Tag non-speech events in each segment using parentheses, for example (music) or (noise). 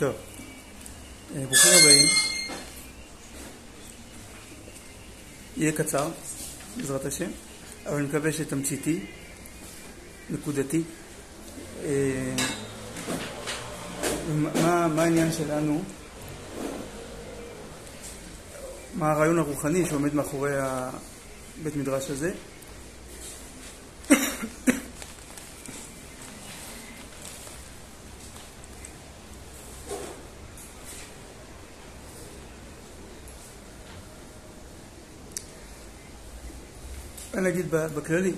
טוב, אה, ברוכים הבאים. יהיה קצר, בעזרת השם, אבל אני מקווה שתמציתי, נקודתי. אה, מה, מה העניין שלנו? מה הרעיון הרוחני שעומד מאחורי הבית מדרש הזה? אגיד בכללי,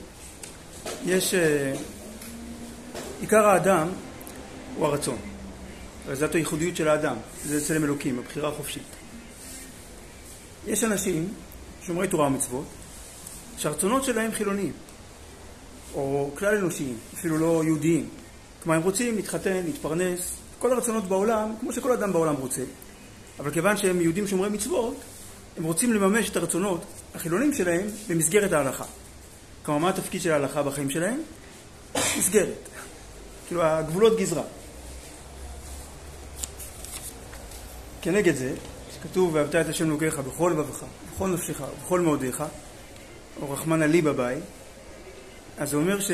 יש... אה, עיקר האדם הוא הרצון. זאת הייחודיות של האדם, זה צלם אלוקים, הבחירה החופשית. יש אנשים, שומרי תורה ומצוות, שהרצונות שלהם חילוניים, או כלל אנושיים, אפילו לא יהודיים. כלומר, הם רוצים להתחתן, להתפרנס, כל הרצונות בעולם, כמו שכל אדם בעולם רוצה. אבל כיוון שהם יהודים שומרי מצוות, הם רוצים לממש את הרצונות החילונים שלהם במסגרת ההלכה. כלומר, מה התפקיד של ההלכה בחיים שלהם? מסגרת. כאילו, הגבולות גזרה. כנגד זה, שכתוב, ואהבת את השם אלוקיך בכל לבבך, בכל נפשך, בכל מאודיך, או רחמנא לי בבית, אז זה אומר ש...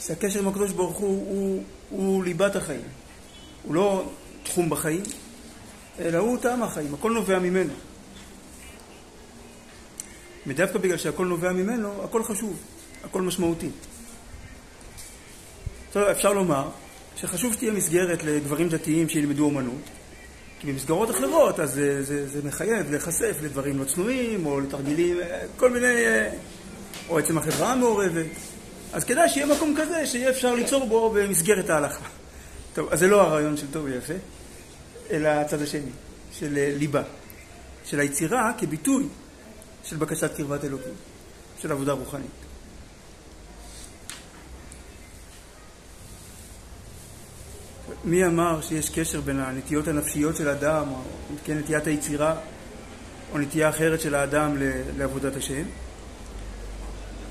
שהקשר עם הקדוש ברוך הוא, הוא, הוא ליבת החיים. הוא לא תחום בחיים, אלא הוא טעם החיים, הכל נובע ממנו. ודווקא בגלל שהכל נובע ממנו, הכל חשוב, הכל משמעותי. טוב, אפשר לומר שחשוב שתהיה מסגרת לגברים דתיים שילמדו אומנות, כי במסגרות אחרות אז זה, זה, זה מחייב להיחשף לדברים לא צנועים, או לתרגילים, כל מיני, או עצם החברה המעורבת. אז כדאי שיהיה מקום כזה שיהיה אפשר ליצור בו במסגרת ההלכה. טוב, אז זה לא הרעיון של טוב ויפה, אלא הצד השני, של ליבה, של היצירה כביטוי של בקשת קרבת אלוקים, של עבודה רוחנית. מי אמר שיש קשר בין הנטיות הנפשיות של האדם, או כן נטיית היצירה, או נטייה אחרת של האדם לעבודת השם?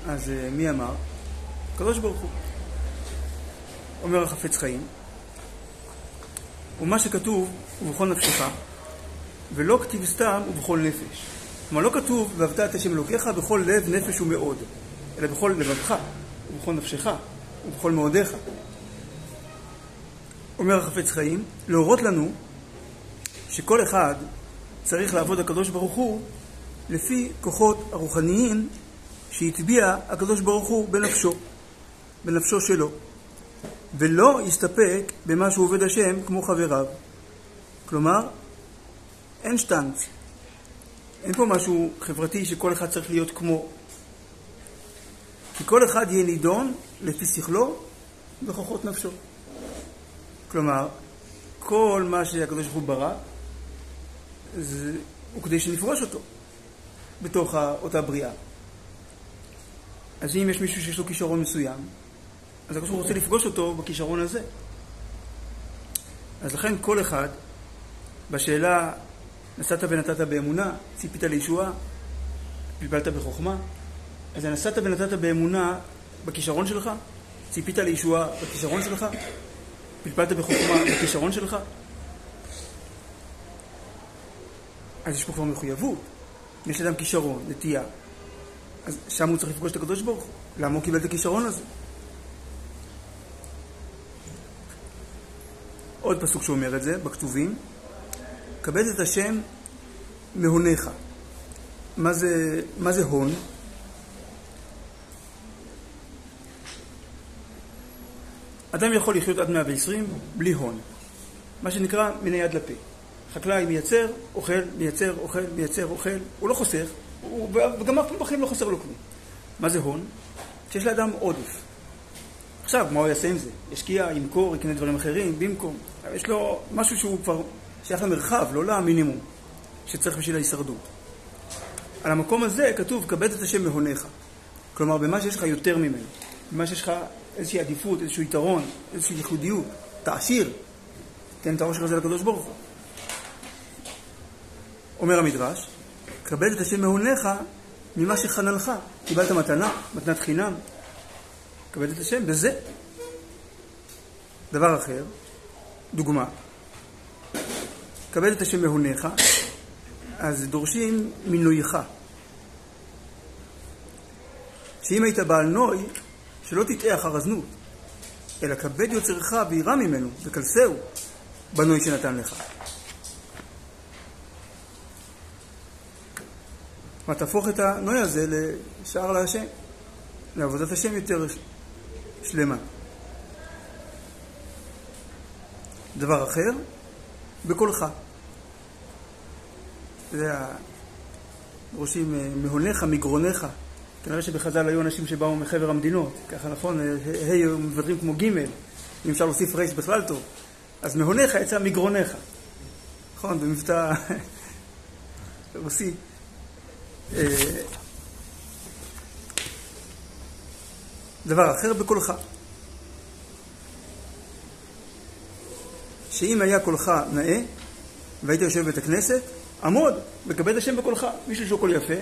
אז אה, מי אמר? הקדוש ברוך הוא. אומר החפץ חיים, ומה שכתוב, ובכל נפשך, ולא כתיב סתם ובכל נפש. כלומר, לא כתוב, ואהבת את השם אלוקיך בכל לב, נפש ומאוד, אלא בכל לבבך, ובכל נפשך, ובכל מאודיך. אומר החפץ חיים, להורות לנו שכל אחד צריך לעבוד הקדוש ברוך הוא לפי כוחות הרוחניים שהטביע הקדוש ברוך הוא בנפשו, בנפשו שלו, ולא יסתפק במה שהוא עובד השם כמו חבריו. כלומר, אין שטנץ, אין פה משהו חברתי שכל אחד צריך להיות כמו. כי כל אחד יהיה נידון לפי שכלו וכוחות נפשו. כלומר, כל מה שהקדוש ברוך הוא ברא, זה, הוא כדי שנפגוש אותו בתוך אותה בריאה. אז אם יש מישהו שיש לו כישרון מסוים, אז הקדוש ברוך הוא רוצה לפגוש אותו בכישרון הזה. אז לכן כל אחד, בשאלה נסעת ונתת באמונה, ציפית לישועה, פלפלת בחוכמה. אז נסעת ונתת באמונה בכישרון שלך, ציפית לישועה בכישרון שלך, פלפלת בחוכמה בכישרון שלך. אז יש פה כבר מחויבות. יש לאדם כישרון, נטייה, אז שם הוא צריך לפגוש את הקדוש ברוך הוא. למה הוא קיבל את הכישרון הזה? עוד פסוק שאומר את זה, בכתובים, כבד את השם מהונך. מה זה, מה זה הון? אדם יכול לחיות עד 120 בלי הון, מה שנקרא מן היד לפה. חקלאי מייצר, אוכל, מייצר, אוכל, מייצר, אוכל, הוא לא חוסך, הוא, וגם אף פעם בחיים לא חוסר לו כלום. מה זה הון? שיש לאדם עודף. עכשיו, מה הוא יעשה עם זה? ישקיע, ימכור, יקנה דברים אחרים, במקום. יש לו משהו שהוא כבר שייך למרחב, לא למינימום שצריך בשביל ההישרדות. על המקום הזה כתוב, כבד את השם מהונך. כלומר, במה שיש לך יותר ממנו, במה שיש לך איזושהי עדיפות, איזשהו יתרון, איזושהי ייחודיות, תעשיר, תן את העושר הזה לקדוש ברוך הוא. אומר המדרש, כבד את השם מהונך ממה שחננך. קיבלת מתנה, מתנת חינם, כבד את השם בזה. דבר אחר, דוגמה, כבד את השם מהונך, אז דורשים מנויך. שאם היית בעל נוי, שלא תטעה אחר הזנות, אלא כבד יוצרך וירא ממנו, וקלסהו, בנוי שנתן לך. כלומר, תהפוך את הנוי הזה לשער להשם, לעבודת השם יותר שלמה. דבר אחר, בקולך. זה הראשים אה, מהונך, מגרונך. כנראה שבחז"ל היו אנשים שבאו מחבר המדינות, ככה נכון, ה' היו מוותרים כמו ג', אם אפשר להוסיף רייס בכלל טוב. אז מהונך יצא מגרונך. נכון, במבטא (laughs) רוסי. אה, דבר אחר בקולך. שאם היה קולך נאה, והיית יושב בבית הכנסת, עמוד וכבד השם בקולך. מישהו שהוא קול יפה,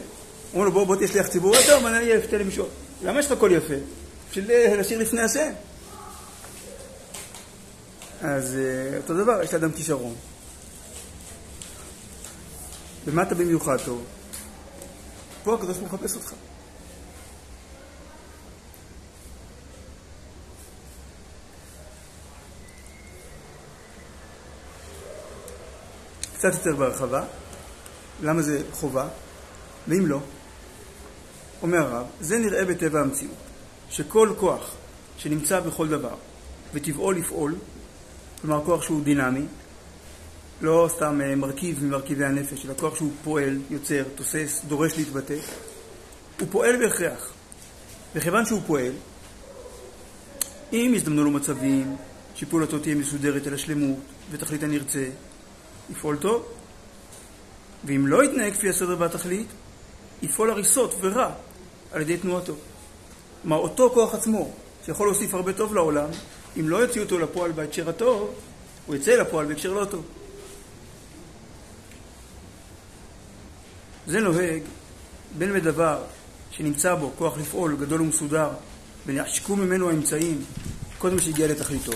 אומר לו בוא בוא תהיה שליח ציבור, טוב, אני אהיה יפה למישהו. למה יש לך קול יפה? בשביל לשיר לפני השם. אז אה, אותו דבר, יש לאדם כישרון. במה אתה במיוחד טוב? פה הקדוש ברוך מחפש אותך. קצת יותר בהרחבה, למה זה חובה, ואם לא, אומר הרב, זה נראה בטבע המציאות, שכל כוח שנמצא בכל דבר וטבעו לפעול, כלומר כוח שהוא דינמי, לא סתם אה, מרכיב ממרכיבי הנפש, אלא כוח שהוא פועל, יוצר, תוסס, דורש להתבטא, הוא פועל בהכרח. וכיוון שהוא פועל, אם יזדמנו לו מצבים שפעולתו תהיה מסודרת אל השלמות ותכלית הנרצה, יפעול טוב, ואם לא יתנהג כפי הסדר והתכלית, יפעול הריסות ורע על ידי תנועתו. כלומר, אותו כוח עצמו, שיכול להוסיף הרבה טוב לעולם, אם לא יוציאו אותו לפועל בהקשר הטוב, הוא יצא לפועל בהקשר לא טוב. זה נוהג בין בדבר שנמצא בו כוח לפעול גדול ומסודר, ונעשקו ממנו האמצעים קודם שהגיע לתכליתו.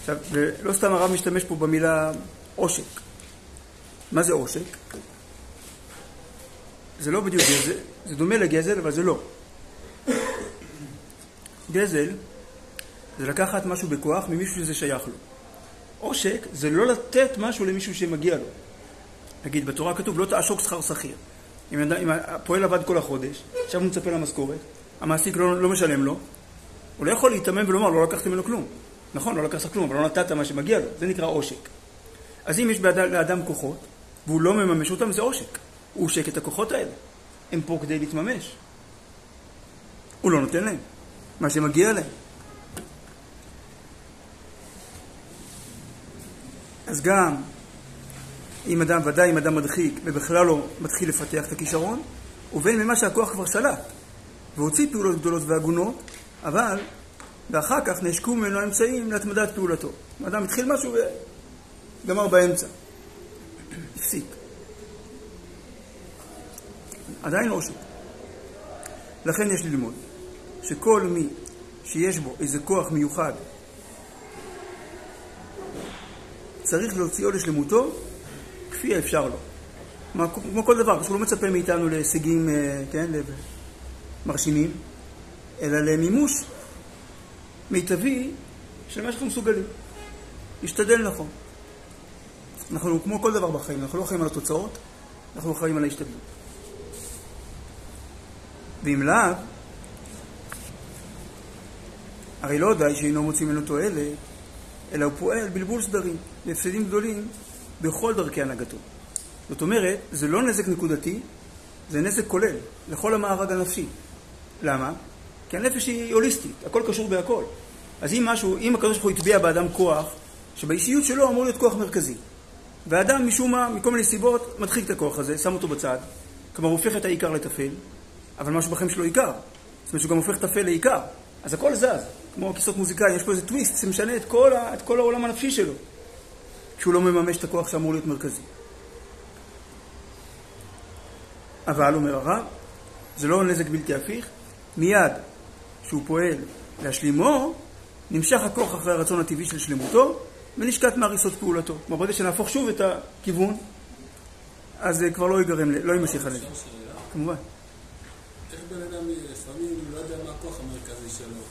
עכשיו, ולא סתם הרב משתמש פה במילה עושק. מה זה עושק? זה לא בדיוק גזל, זה דומה לגזל, אבל זה לא. גזל זה לקחת משהו בכוח ממישהו שזה שייך לו. עושק זה לא לתת משהו למישהו שמגיע לו. נגיד, בתורה כתוב לא תעשוק שכר שכיר. אם, אם הפועל עבד כל החודש, עכשיו הוא מצפה למשכורת, המעסיק לא, לא משלם לו, הוא לא יכול להיתמם ולומר, לא לקחת ממנו כלום. נכון, לא לקחת כלום, אבל לא נתת מה שמגיע לו, זה נקרא עושק. אז אם יש לאדם כוחות, והוא לא מממש אותם, זה עושק. הוא עושק את הכוחות האלה. הם פה כדי להתממש. הוא לא נותן להם מה שמגיע להם. אז גם אם אדם, ודאי אם אדם מדחיק ובכלל לא מתחיל לפתח את הכישרון, ובין ממה שהכוח כבר שלט והוציא פעולות גדולות והגונות, אבל ואחר כך נעשקו ממנו האמצעים להתמדת פעולתו. אדם התחיל משהו וגמר באמצע. הפסיק. עדיין עושק. לכן יש ללמוד שכל מי שיש בו איזה כוח מיוחד צריך להוציאו לשלמותו כפי האפשר לו. כמו כל דבר, שהוא לא מצפה מאיתנו להישגים, אה, כן, מרשימים, אלא למימוש מיטבי של מה שאנחנו מסוגלים. להשתדל נכון. אנחנו, כמו כל דבר בחיים, אנחנו לא חיים על התוצאות, אנחנו חיים על ההשתדלות. ואם לאו, הרי לא די שאינו מוציא ממנו תועלת, אלא הוא פועל בלבול סדרים, להפסדים גדולים בכל דרכי הנהגתו. זאת אומרת, זה לא נזק נקודתי, זה נזק כולל, לכל המארג הנפשי. למה? כי הנפש היא הוליסטית, הכל קשור בהכל. אז אם משהו, אם הקדוש ברוך הוא הטביע באדם כוח, שבאישיות שלו אמור להיות כוח מרכזי, ואדם משום מה, מכל מיני סיבות, מדחיק את הכוח הזה, שם אותו בצד, כלומר הוא הופך את העיקר לטפל, אבל משהו בחיים שלו עיקר. זאת אומרת שהוא גם הופך טפל לעיקר. אז הכל זז, כמו כיסאות מוזיקאי, יש פה איזה טוויסט שמשנה את כל, ה, את כל העולם הנפשי שלו, כשהוא לא מממש את הכוח שאמור להיות מרכזי. אבל, אומר הרב, זה לא נזק בלתי הפיך, מיד שהוא פועל להשלימו, נמשך הכוח אחרי הרצון הטבעי של שלמותו, ונשקט מהריסות פעולתו. כלומר, ברגע שנהפוך שוב את הכיוון, אז זה כבר לא ייגרם, לא יימשך עלינו. כמובן. איך בן אדם לפעמים לא יודע מה הכוח המרכזי שלו?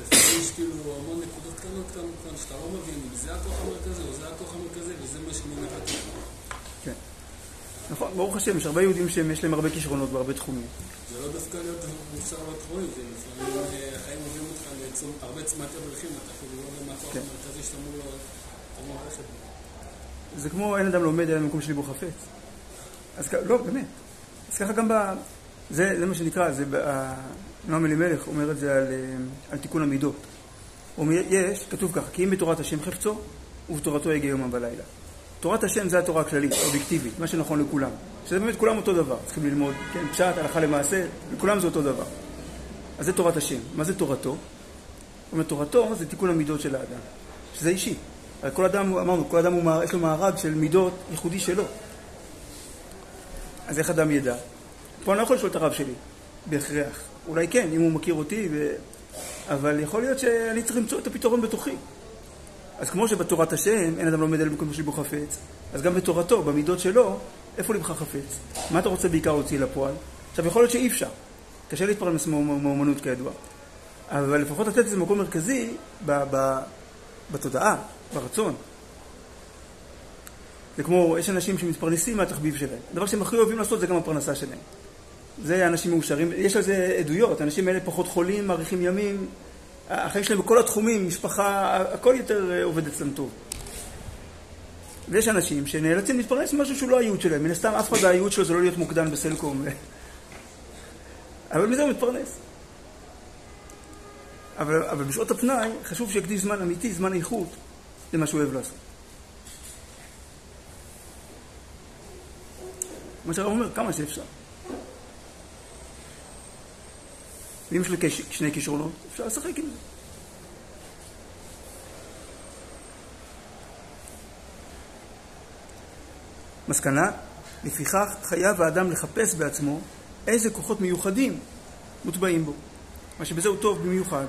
לפעמים יש כאילו המון נקודות קטנות קטנות קטנות שאתה לא מבין אם זה הכוח המרכזי או זה הכוח המרכזי וזה מה שמנהל כן. נכון, ברוך השם, יש הרבה יהודים שיש להם הרבה כישרונות בהרבה תחומים. זה לא דווקא להיות מוכשר בתחומים, זה לפעמים אה, החיים מביאים אותך להרבה צמתי דרכים, אתה אפילו לא יודע מה הכוח כן. המרכזי שאתה אמור ללכת בו. זה כמו אין אדם לומד על המקום שלי בו חפץ. אז לא, באמת. אז ככה גם ב... זה, זה מה שנקרא, זה... נועם אלימלך אומר את זה על, אה, על תיקון המידות. יש, כתוב ככה, כי אם בתורת השם חפצו, ובתורתו יגיע יומם בלילה. תורת השם זה התורה הכללית, האובייקטיבית, מה שנכון לכולם. שזה באמת כולם אותו דבר, צריכים ללמוד, כן, פשט, הלכה למעשה, לכולם זה אותו דבר. אז זה תורת השם. מה זה תורתו? הוא אומר, תורתו זה תיקון המידות של האדם, שזה אישי. כל אדם, אמרנו, כל אדם הוא, יש לו מארג של מידות ייחודי שלו. אז איך אדם ידע? פה אני לא יכול לשאול את הרב שלי, בהכרח. אולי כן, אם הוא מכיר אותי, ו... אבל יכול להיות שאני צריך למצוא את הפתרון בתוכי. אז כמו שבתורת השם אין אדם לומד על מקום שבו חפץ, אז גם בתורתו, במידות שלו, איפה לבך חפץ? מה אתה רוצה בעיקר להוציא לפועל? עכשיו, יכול להיות שאי אפשר. קשה להתפרנס מאומנות כידוע. אבל לפחות לתת איזה מקום מרכזי ב- ב- בתודעה, ברצון. זה כמו, יש אנשים שמתפרנסים מהתחביב שלהם. הדבר שהם הכי אוהבים לעשות זה גם הפרנסה שלהם. זה אנשים מאושרים, יש על זה עדויות, האנשים האלה פחות חולים, מאריכים ימים, החיים שלהם בכל התחומים, משפחה, הכל יותר אה, עובד אצלם טוב. ויש אנשים שנאלצים להתפרנס ממשהו שהוא לא הייעוד שלהם, מן הסתם אף אחד הייעוד שלו זה לא להיות מוקדן בסלקום, (laughs) אבל מזה הוא מתפרנס. אבל, אבל בשעות הפנאי חשוב שיקדיש זמן אמיתי, זמן איכות, למה שהוא אוהב לעשות. מה שהרב אומר, כמה שאפשר. ואם יש לי שני כישרונות, אפשר לשחק עם זה. מסקנה, לפיכך חייב האדם לחפש בעצמו איזה כוחות מיוחדים מוטבעים בו, מה שבזה הוא טוב במיוחד,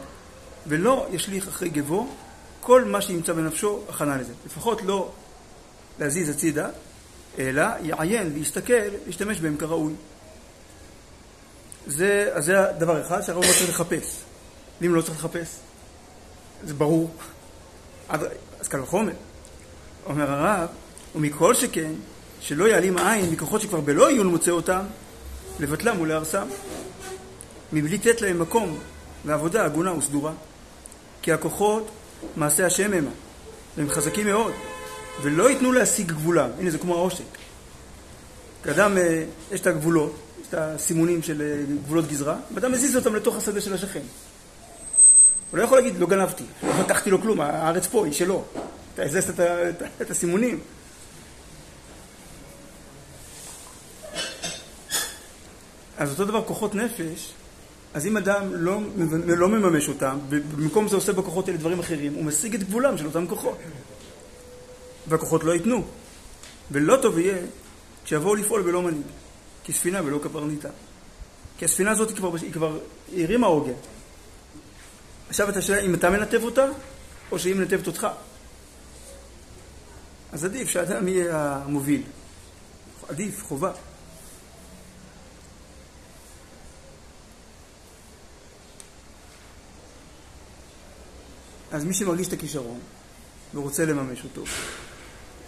ולא ישליך אחרי גבו כל מה שימצא בנפשו הכנה לזה. לפחות לא להזיז הצידה, אלא יעיין, להסתכל, להשתמש בהם כראוי. זה, אז זה הדבר אחד שהרב לא צריך לחפש. ואם לא צריך לחפש, זה ברור. אז קל וחומר. אומר הרב, ומכל שכן, שלא יעלים עין מכוחות שכבר בלא עיון מוצא אותם, לבטלם ולהרסם, מבלי לתת להם מקום לעבודה הגונה וסדורה. כי הכוחות מעשה השם המה, והם חזקים מאוד, ולא ייתנו להשיג גבולם. הנה זה כמו העושק. כאדם אה, יש את הגבולות, את הסימונים של אה, גבולות גזרה, ואתה מזיז אותם לתוך השדה של השכן. הוא לא יכול להגיד, לא גנבתי, לא לקחתי לו כלום, הארץ פה, היא שלו. אתה הזזת את, את, את הסימונים. אז אותו דבר כוחות נפש, אז אם אדם לא, לא מממש אותם, ובמקום זה עושה בכוחות האלה דברים אחרים, הוא משיג את גבולם של אותם כוחות. והכוחות לא ייתנו. ולא טוב יהיה כשיבואו לפעול בלא מנהיג. כספינה ולא כפרניתה. כי הספינה הזאת היא כבר, היא כבר הרימה עוגן. עכשיו אתה שואל אם אתה מנתב אותה, או שהיא מנתבת אותך. אז עדיף שאדם יהיה המוביל. עדיף, חובה. אז מי שמרגיש את הכישרון ורוצה לממש אותו,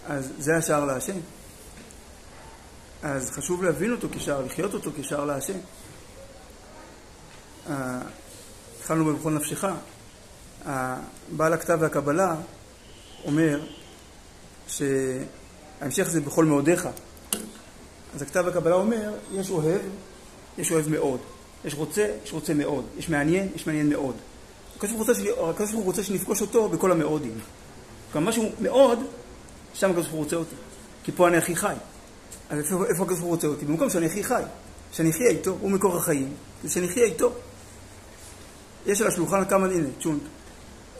אז זה השער להשם. אז חשוב להבין אותו כשער, לחיות אותו כשער להשם. אה, התחלנו בבכל נפשך. בעל הכתב והקבלה אומר שההמשך זה בכל מאודיך. אז הכתב והקבלה אומר, יש אוהב, יש אוהב מאוד. יש רוצה, יש רוצה מאוד. יש מעניין, יש מעניין מאוד. הקדוש ברוך הוא רוצה שנפגוש אותו בכל המאודים. כלומר, משהו מאוד, שם הקדוש ברוך הוא רוצה אותי. כי פה אני הכי חי. אז איפה, איפה הקדוש ברוך הוא רוצה אותי? במקום שאני הכי חי. שאני אחיה איתו, הוא מקור החיים, שאני אחיה איתו. יש על השולחן כמה, הנה, צ'ונט.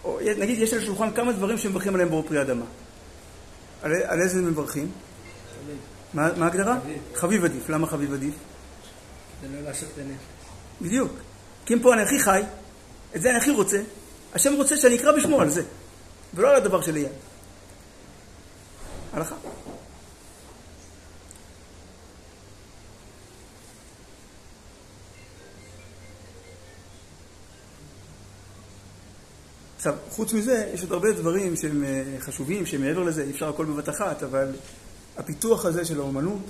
או, נגיד, יש על השולחן כמה דברים שמברכים עליהם בור פרי אדמה. על, על איזה מברכים? מה, מה ההגדרה? חביב. חביב עדיף. למה חביב עדיף? זה לא לעשות את הנפש. בדיוק. כי אם פה אני הכי חי, את זה אני הכי רוצה, השם רוצה שאני אקרא בשמו על זה, ולא על הדבר שליד. הלכה. עכשיו, חוץ מזה, יש עוד הרבה דברים שהם אה, חשובים, שהם מעבר לזה, אי אפשר הכל בבת אחת, אבל הפיתוח הזה של האומנות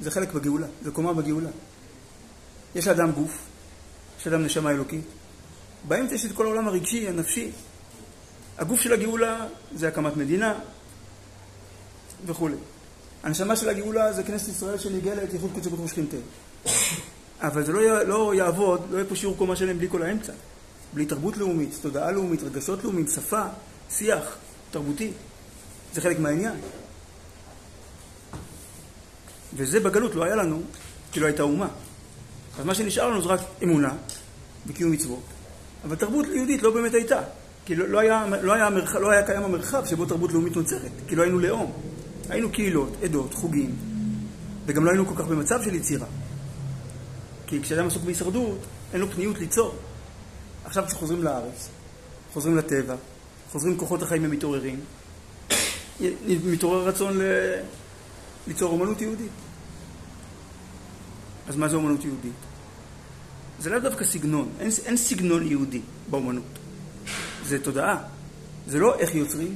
זה חלק בגאולה, זה קומה בגאולה. יש לאדם גוף, יש לאדם נשמה אלוקית, באמצע יש את כל העולם הרגשי, הנפשי. הגוף של הגאולה זה הקמת מדינה וכולי. הנשמה של הגאולה זה כנסת ישראל שנגאלת, ייחוד קודשי ברוך הוא שכינתה. אבל זה לא, לא יעבוד, לא יהיה פה שיעור קומה שלם בלי כל האמצע. בלי תרבות לאומית, תודעה לאומית, רגשות לאומיים, שפה, שיח תרבותי. זה חלק מהעניין. וזה בגלות לא היה לנו, כי לא הייתה אומה. אז מה שנשאר לנו זה רק אמונה וקיום מצוות. אבל תרבות יהודית לא באמת הייתה. כי לא, לא, היה, לא, היה המרח, לא היה קיים המרחב שבו תרבות לאומית נוצרת. כי לא היינו לאום. היינו קהילות, עדות, חוגים, וגם לא היינו כל כך במצב של יצירה. כי כשאדם עסוק בהישרדות, אין לו פניות ליצור. עכשיו כשחוזרים לארץ, חוזרים לטבע, חוזרים כוחות החיים המתעוררים, מתעורר רצון ל... ליצור אומנות יהודית. אז מה זה אומנות יהודית? זה לאו דווקא סגנון, אין, אין סגנון יהודי באומנות. זה תודעה. זה לא איך יוצרים,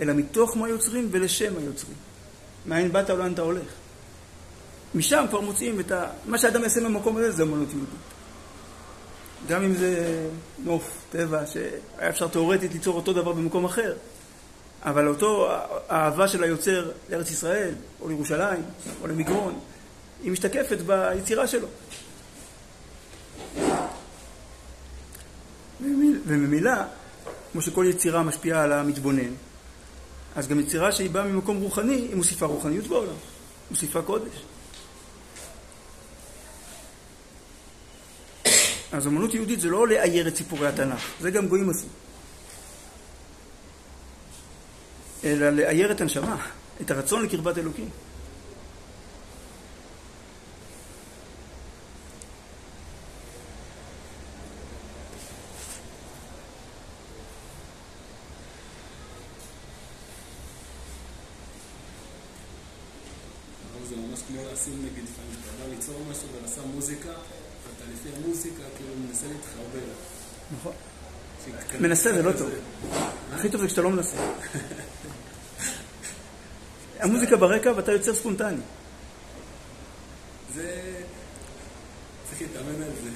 אלא מתוך מה יוצרים ולשם היוצרים. מאין באת ולאן אתה הולך. משם כבר מוצאים את ה... מה שאדם יעשה במקום הזה זה אומנות יהודית. גם אם זה נוף, טבע, שהיה אפשר תאורטית ליצור אותו דבר במקום אחר, אבל אותו האהבה של היוצר לארץ ישראל, או לירושלים, או למגרון, היא משתקפת ביצירה שלו. וממילא, כמו שכל יצירה משפיעה על המתבונן, אז גם יצירה שהיא באה ממקום רוחני, היא מוסיפה רוחניות בעולם, מוסיפה קודש. אז אמנות יהודית זה לא לאייר את סיפורי התנ"ך, זה גם גויים עשו. אלא לאייר את הנשמה, את הרצון לקרבת אלוקים. זה ממש כמו לשים נגיד, לפעמים אתה בא ליצור משהו ואתה שם מוזיקה, ואתה לפי המוזיקה כאילו מנסה להתחבר. נכון. שתתקדם מנסה זה לא. טוב. הכי טוב זה כשאתה לא מנסה. המוזיקה ברקע ואתה יוצר ספונטני. זה... צריך להתאמן על זה.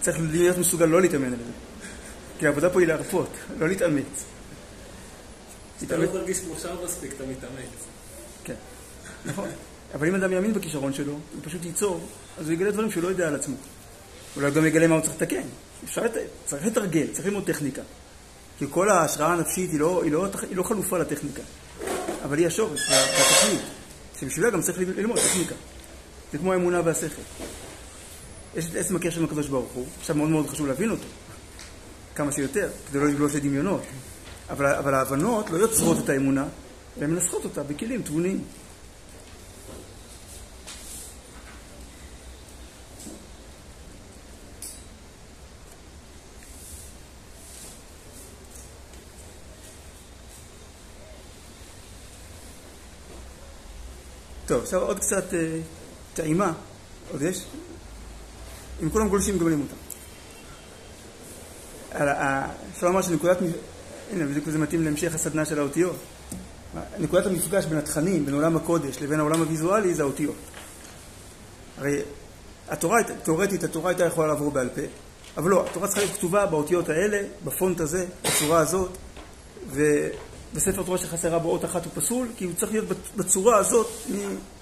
צריך, להיות מסוגל לא להתאמן על זה. כי העבודה פה היא להרפות, לא להתאמץ. אתה לא מרגיש מאושר מספיק, אתה מתאמץ. כן, נכון. אבל אם אדם יאמין בכישרון שלו, הוא פשוט ייצור, אז הוא יגלה דברים שהוא לא יודע על עצמו. אולי גם יגלה מה הוא צריך לתקן. אפשר לת... צריך לתרגל, צריך ללמוד טכניקה. כי כל ההשראה הנפשית היא לא, היא לא, היא לא חלופה לטכניקה, אבל היא השורש והתכלית, שבשבילה גם צריך ללמוד טכניקה. זה כמו האמונה והשכל. יש את עצם הקשר עם הקדוש ברוך הוא, עכשיו מאוד מאוד חשוב להבין אותו, כמה שיותר, כדי לא לגלוש לדמיונות. אבל, אבל ההבנות לא יוצרות את האמונה, אלא מנסחות אותה בכלים תבוניים. טוב, עכשיו עוד קצת אה, טעימה, עוד יש? אם כולם גולשים גומלים אותם. אפשר לומר שנקודת, הנה, בדיוק זה מתאים להמשך הסדנה של האותיות. נקודת המפגש בין התכנים, בין עולם הקודש לבין העולם הוויזואלי, זה האותיות. הרי התורה, תאורטית, התורה הייתה יכולה לעבור בעל פה, אבל לא, התורה צריכה להיות כתובה באותיות האלה, בפונט הזה, בצורה הזאת, ובספר תורה שחסרה בו אות אחת הוא פסול, כי הוא צריך להיות בצורה הזאת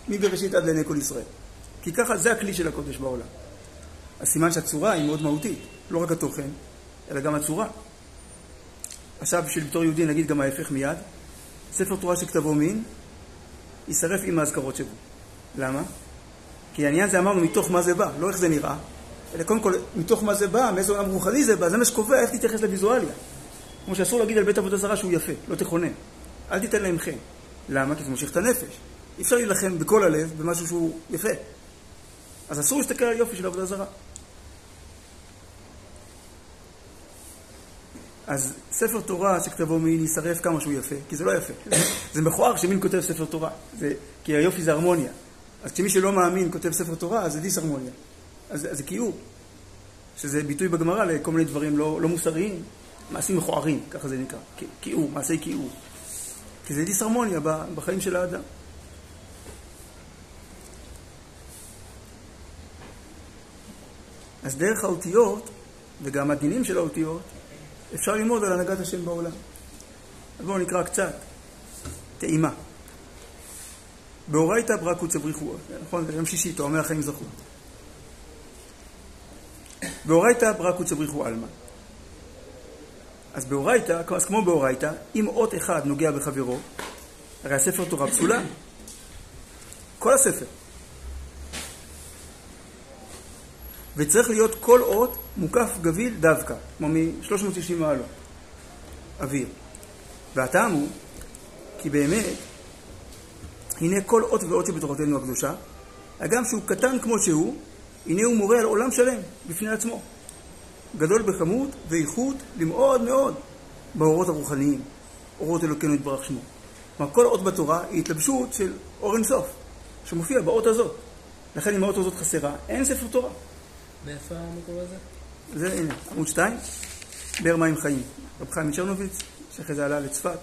מבראשית עד לעיני כל ישראל. כי ככה זה הכלי של הקודש בעולם. אז סימן שהצורה היא מאוד מהותית, לא רק התוכן, אלא גם הצורה. עכשיו בשביל בתור יהודי נגיד גם ההפך מיד, ספר תורה שכתבו מין, יישרף עם האזכרות שבו. למה? כי העניין זה אמרנו מתוך מה זה בא, לא איך זה נראה, אלא קודם כל מתוך מה זה בא, מאיזה עולם רוחני זה בא, זה מה שקובע איך תתייחס לוויזואליה. כמו שאסור להגיד על בית עבודה זרה שהוא יפה, לא תכונן. אל תיתן להם חן. למה? כי זה מושך את הנפש. אי אפשר להילחם בכל הלב במשהו שהוא יפה. אז אסור להסתכל על יופי של עבודה זרה. אז ספר תורה שכתבו מין יישרף כמה שהוא יפה, כי זה לא יפה. (coughs) זה מכוער כשמין כותב ספר תורה, זה, כי היופי זה הרמוניה. אז כשמי שלא מאמין כותב ספר תורה, אז זה דיסהרמוניה. אז, אז זה כיעור, שזה ביטוי בגמרא לכל מיני דברים לא, לא מוסריים, מעשים מכוערים, ככה זה נקרא, כיעור, מעשי כיעור. כי זה דיסהרמוניה בחיים של האדם. אז דרך האותיות, וגם הדינים של האותיות, אפשר ללמוד על הנהגת השם בעולם. אז בואו נקרא קצת. טעימה. באורייתא ברקו צבריחו, נכון? זה יום שישי, תואמי החיים זכו. באורייתא ברקו צבריחו עלמא. אז באורייתא, אז כמו באורייתא, אם אות אחד נוגע בחברו, הרי הספר תורה פסולה. כל הספר. וצריך להיות כל אות מוקף גביל דווקא, כמו מ-360 מעלות, אוויר. והטעם הוא, כי באמת, הנה כל אות ואות שבתורתנו הקדושה, הגם שהוא קטן כמו שהוא, הנה הוא מורה על עולם שלם בפני עצמו. גדול בכמות ואיכות למאוד מאוד באורות הרוחניים, אורות אלוקינו יתברך שמו. כלומר, כל אות בתורה היא התלבשות של אור אינסוף, שמופיע באות הזאת. לכן אם האות הזאת חסרה, אין ספר תורה. מאיפה המקור הזה? זה, הנה, עמוד 2, באר מים חיים. רב חיים מצ'רנוביץ, שאחרי זה עלה לצפת.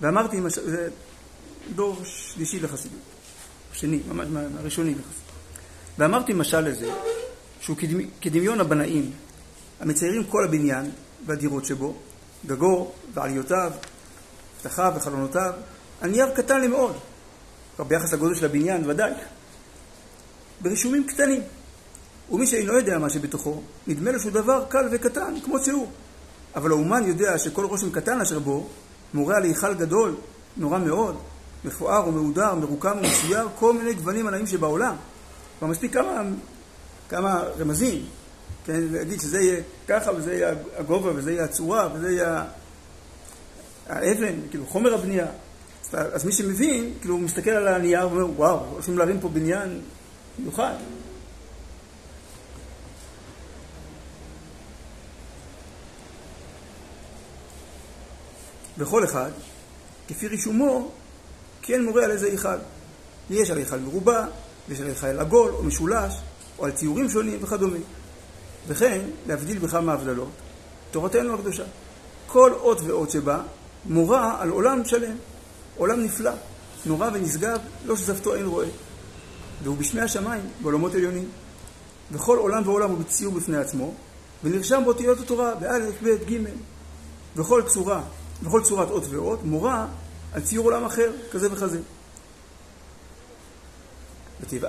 ואמרתי, זה דור שלישי לחסידות, שני, ממש מהראשונים לחסידות. ואמרתי משל לזה, שהוא כדמיון הבנאים, המציירים כל הבניין והדירות שבו, גגו ועליותיו, פתחיו וחלונותיו, על נייר קטן לי מאוד, ביחס לגודל של הבניין ודאי, ברישומים קטנים. ומי שאינו יודע מה שבתוכו, נדמה לו שהוא דבר קל וקטן, כמו ציור. אבל האומן יודע שכל רושם קטן אשר בו, מורה על היכל גדול, נורא מאוד, מפואר ומהודר, מרוקם ומצויר, כל מיני גוונים הנאים שבעולם. כבר מספיק כמה, כמה רמזים, כן, להגיד שזה יהיה ככה, וזה יהיה הגובה, וזה יהיה הצורה, וזה יהיה האבן, כאילו חומר הבנייה. אז מי שמבין, כאילו הוא מסתכל על הנייר ואומר, וואו, הולכים להרים פה בניין מיוחד. וכל אחד, כפי רישומו, כן מורה על איזה היכל. יש על היכל מרובע, ויש על היכל עגול או משולש, או על ציורים שונים וכדומה. וכן, להבדיל בכמה הבדלות, תורתנו הקדושה. כל אות ואות שבה מורה על עולם שלם, עולם נפלא, נורא ונשגב, לא שזפתו אין רואה. והוא בשמי השמיים, בעולמות עליונים. וכל עולם ועולם הוא בציור בפני עצמו, ונרשם באותיות התורה, באלף, בית, גימל. וכל צורה, וכל צורת אות ואות, מורה על ציור עולם אחר, כזה וכזה.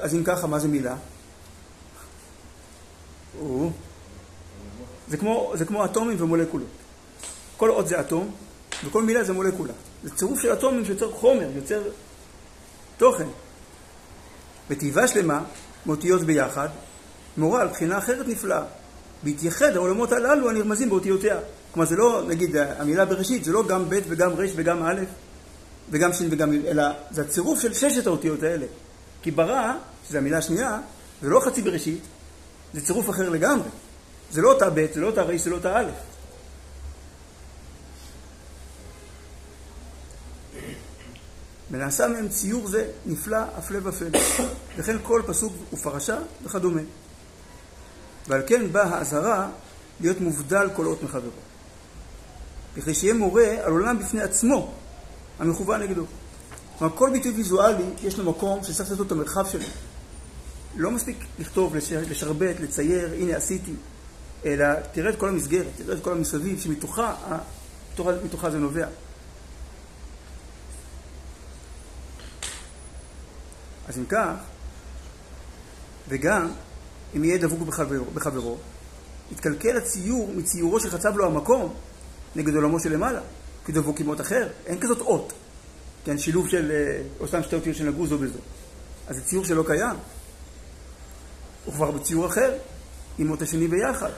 אז אם ככה, מה זה מילה? זה כמו, זה כמו אטומים ומולקולות. כל אות זה אטום, וכל מילה זה מולקולה. זה צירוף של אטומים שיוצר חומר, יוצר תוכן. בתיבה שלמה, מאותיות ביחד, מורה על בחינה אחרת נפלאה. בהתייחד העולמות הללו הנרמזים באותיותיה. כלומר, זה לא, נגיד, המילה בראשית, זה לא גם ב' וגם ר' וגם א' וגם ש' וגם י', אלא זה הצירוף של ששת האותיות האלה. כי ברא, שזו המילה השנייה, זה לא חצי בראשית, זה צירוף אחר לגמרי. זה לא אותה ב', זה לא אותה ר', זה לא אותה א'. ונעשה מהם ציור זה נפלא, הפלא ופלא. (coughs) וכן כל פסוק ופרשה וכדומה. ועל כן באה האזהרה להיות מובדל כל אות מחברו. כדי שיהיה מורה על עולם בפני עצמו, המכוון נגדו. כלומר, כל ביטוי ויזואלי, יש לו מקום שצריך לתת לו את המרחב שלו. לא מספיק לכתוב, לשרבט, לצייר, הנה עשיתי, אלא תראה את כל המסגרת, תראה את כל המסביב, שמתוכה מתוכה זה נובע. אז אם כך, וגם אם יהיה דבוק בחברו, בחברו יתקלקל הציור מציורו שחצב לו המקום נגד עולמו שלמעלה, כי דבוק עם אות אחר, אין כזאת אות, כן, שילוב של, אה, או סתם שתי אותיות שנגעו זו בזו. אז זה ציור שלא קיים. הוא כבר בציור אחר, עם אות השני ביחד.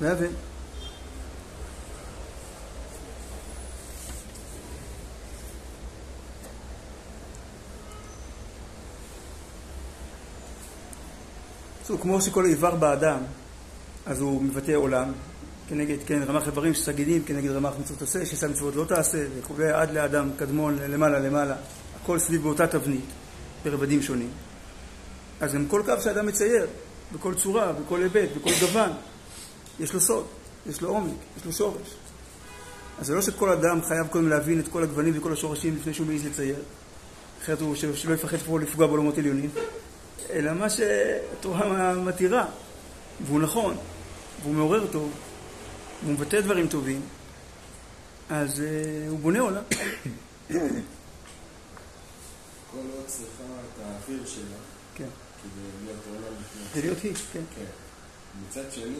מהווה. בקיצור, כמו שכל איבר באדם אז הוא מבטא עולם, כנגד, כן, רמ"ח איברים שסגידים, כנגד רמ"ח מצוות עושה, ששם מצוות לא תעשה, וכולי, עד לאדם קדמון, למעלה למעלה, הכל סביב באותה תבנית, ברבדים שונים. אז גם כל קו שאדם מצייר, בכל צורה, בכל היבט, בכל גוון, יש לו סוד, יש לו עומק, יש לו שורש. אז זה לא שכל אדם חייב קודם להבין את כל הגוונים וכל השורשים לפני שהוא מעז לצייר, אחרת הוא שלא יפחד פה לפגוע בעולמות עליונים, אלא מה שהתורה מתירה, והוא נכון, והוא מעורר טוב, והוא מבטא דברים טובים, אז uh, הוא בונה עולם. (coughs) כל עוד צריכה את האוויר שלה. כדי להיות עולם בפני זה להיות היא, כן. כן. מצד שני,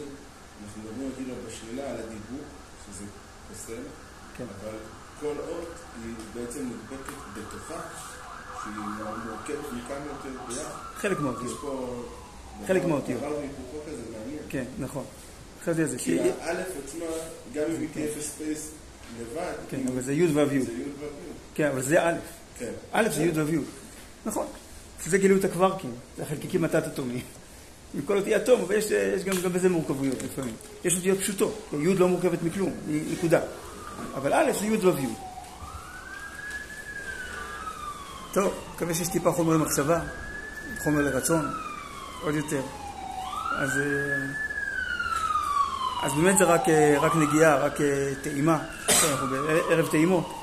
אנחנו מדברים כאילו בשלילה על הדיבור, שזה פוסל, כן. אבל כל אות היא בעצם נדבקת בתוכה, שהיא מורכבת מכמה יותר ביחד. חלק יש מהאותיות. פה... חלק מהאותיות. דבר והיפוכו כזה מעניין. כן, נכון. אחרי זה זה, כי האלף עצמה, גם אם היא תהיה אפס ספייס לבד, כן, אבל זה י' ו' י'. זה י' ו' כן, אבל זה א'. כן. א' זה י' ו' י'. נכון. זה גילו את הקווארקים, זה החלקיקים התת-אטומיים. כל אותי אטום, אבל יש, יש גם, גם בזה מורכבויות לפעמים. יש אותיות פשוטות, י' לא מורכבת מכלום, היא נקודה. אבל א' זה י' ו' י'. טוב, מקווה שיש טיפה חומר למחשבה, חומר לרצון, עוד יותר. אז, אה, אז באמת זה רק, אה, רק נגיעה, רק אה, טעימה. אנחנו בערב טעימות.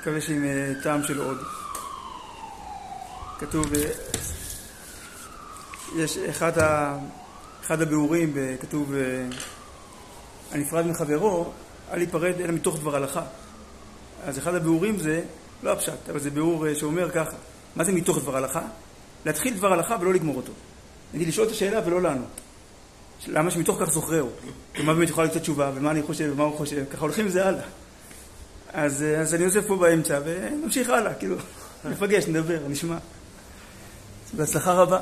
מקווה שעם טעם של עוד. כתוב, אה, יש אחד, ה, אחד הביאורים, כתוב, אה, הנפרד מחברו, אל ייפרד אלא מתוך דבר הלכה. אז אחד הביאורים זה, לא הפשט, אבל זה ביאור אה, שאומר ככה, מה זה מתוך דבר הלכה? להתחיל דבר הלכה ולא לגמור אותו. נגיד, לשאול את השאלה ולא לענות. למה שמתוך כך זוכרהו? ומה באמת יכולה לתת תשובה, ומה אני חושב, ומה הוא חושב, ככה הולכים עם זה הלאה. אז, אז אני עוזב פה באמצע ונמשיך הלאה, כאילו, (laughs) נפגש, נדבר, נשמע. בהצלחה רבה.